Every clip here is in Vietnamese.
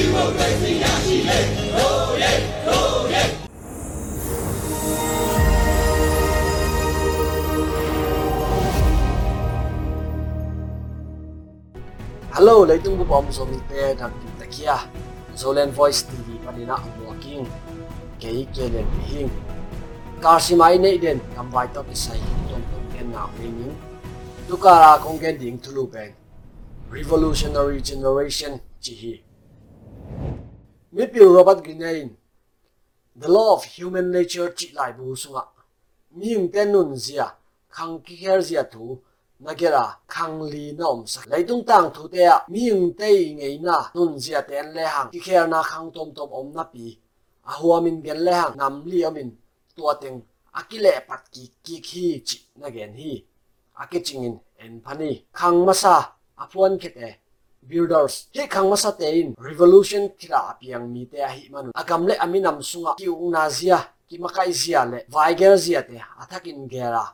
Hello, leitung bu bom zo mi te dam pi takia. Zolen Voice TV panina walking. Kei kelen hing. Kasi mai nei den kam vai to isai tom tom ken na meaning. Tukara kong gen ding tulu bang. Revolutionary generation chi hi. Mi pi Robert Greene The law of human nature chỉ lai bu sunga. Mi miếng ten nun zia khang ki her zia tu nagera khang li nom sa leitung tang thu te a miếng tây ngày ngei na nun zia ten le hang ki kher na khang tom tom om na pi a huamin gen le hàng nam li amin tua teng akile pat ki ki khi chỉ na gen hi. Akechingin en phani khang masa apuan khete builders. He khangma sa te in. Revolution thira apiang mi te hi manu. Agam le aminam sunga. Ki ung na zia. Ki makai zia le. Vaiger zia te. Athakin gera.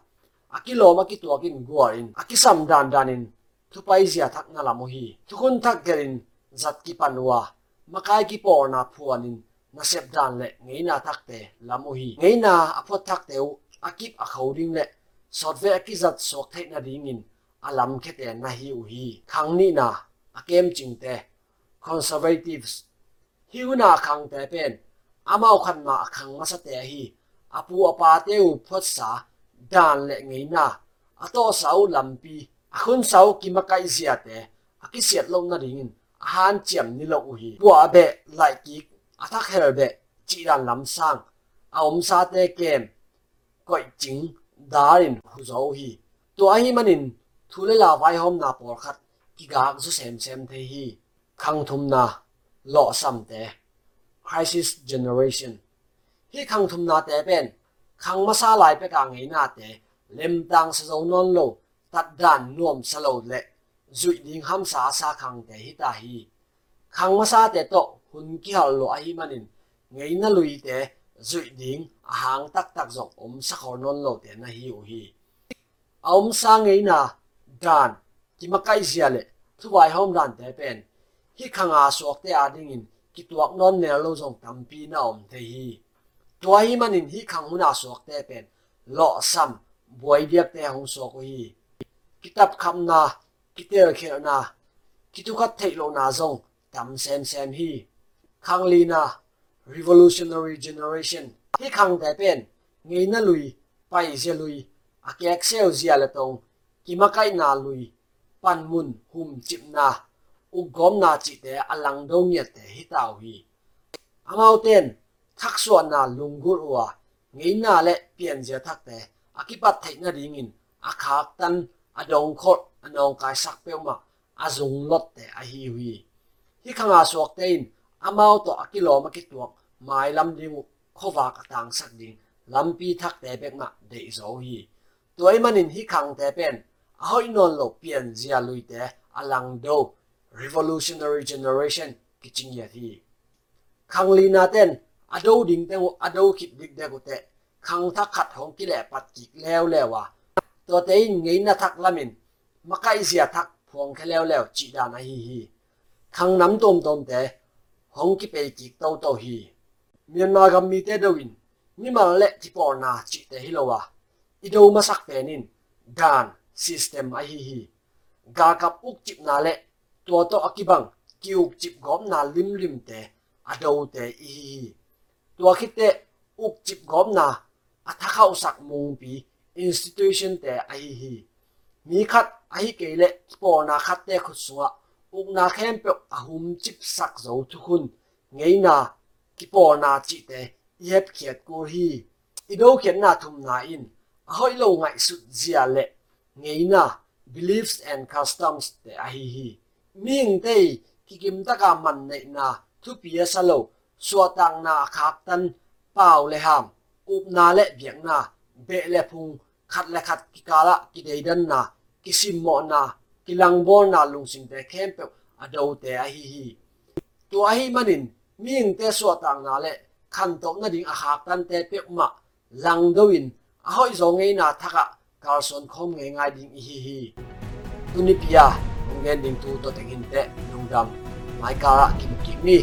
Akilo maki tuakin guarin akisam dan danin thupai zia thak na lamu hi. Thukun thak gerin zat ki panwa makai ki por na phuanin na sep dan le. Ngeina thak te lamu hi. Ngeina apot thak teu akip akhoding le. Sotve akizat sok thai na ringin alam khete na hi u hi. Khangni na akem chingte conservatives. Hiuna khang te pen amau khan ma khang ma sa te hi, apu apa teu phot sa, dan le ngei na. Ato sau lampi akhun sau ki makai zia te akisiat lo na ringin han chiam ni lo hi. Bua be, lai ki athak her be, chi ran lam sang a om sa te kem, koi ching, darin hu zo hi. To ahi manin thule la vai hom na por khat ki ga su sem sem the hi, khang thum na, lo sam te. Crisis generation. Hi khang thum na te ben khang ma sa lai pe ka ngai na te. Lem tang sa zo non lo, tat dan nuom sa lo le. Zui ding ham sa sa khang te hi ta hi. Khang ma sa te to, hun ki hal lo a hi manin. Ngai na lui te, zui ding, a hang tak tak zong om sa khor non lo te na hi u hi. Om sa ngai na, dan ki ma kai zia le thu wai hom dan te pen hi khang a suak te a ding in ki tuak non ne lo zong tam pi na om te hi tua hi manin hi khang huna suak te pen lo sam buai diak te hong suak hi kitab kham na kitel khel na kitu khat thei lo na zong tam sem sem hi khang li na revolutionary generation hi khang te pen ngei na lui pai je lui a ke excel zia la tong ki makai na lui pan mun hum chip na, u gom na chi te alang do nya te hi tau hi. Amau ten, thak suan na lungur wa ngei na le pian ja thak te akipat thei na ring in a khak tan, a dong khot anong kai sak pe ma, a zung lot te a hi hui. Hi khanga suak te in amau to akilo ma ki tuak, mai lam ding khowa ka tang sak ding, lam pi thak te bek ma de zo hi. Tuai manin hi khang te pen a hoi non lo pian zia lui te alang do revolutionary generation kiching ya thi khang li na ten ado ding te ado kip dik de ko te khang thak khat hong ki le pat ki lew lewa to te in ngei na thak lamin makai zia thak phong khelew lew chi da na hi hi khang nam tom tom te hong ki pe ki to to hi Myanmar gam mi te dawin ni mal le ti por na chi te hilowa ido masak penin dan system a hi hi. Ga kap uk chip na le. To to akibang kiuk chip gom na lim lim te adau te i hi hi. To khite uk chip gom na athakau sak mung pi, institution te a hi hi. Mi khat a hi ke le, po na khat te khu suwa. Uk na khem pe ahum chip sak zo thu khun. Ngei na, ki po na chi te yep khiat ko hi. Ido khiat na thum na in. Ahoi lo ngai su zia le ngay na beliefs and customs te ahi hi ming te kikim kim ta man nei na thu pia salo lo tang na khak tan pau le ham, up na le biang na, be le phung, khat le khat ki kala ki dei dan na, ki sim mo na, ki lang bol na lung sing te khem pe adau te ahi hi tu ahi manin, ming te suwa tang na le, khan to na ding a khak tan te pe ma lang doin a hoi zo ngei na thaka carlson khom ngai ngai ding hi hi. Tunipia pia ngen ding tu to tengin te nungdam mai kara kim kim mi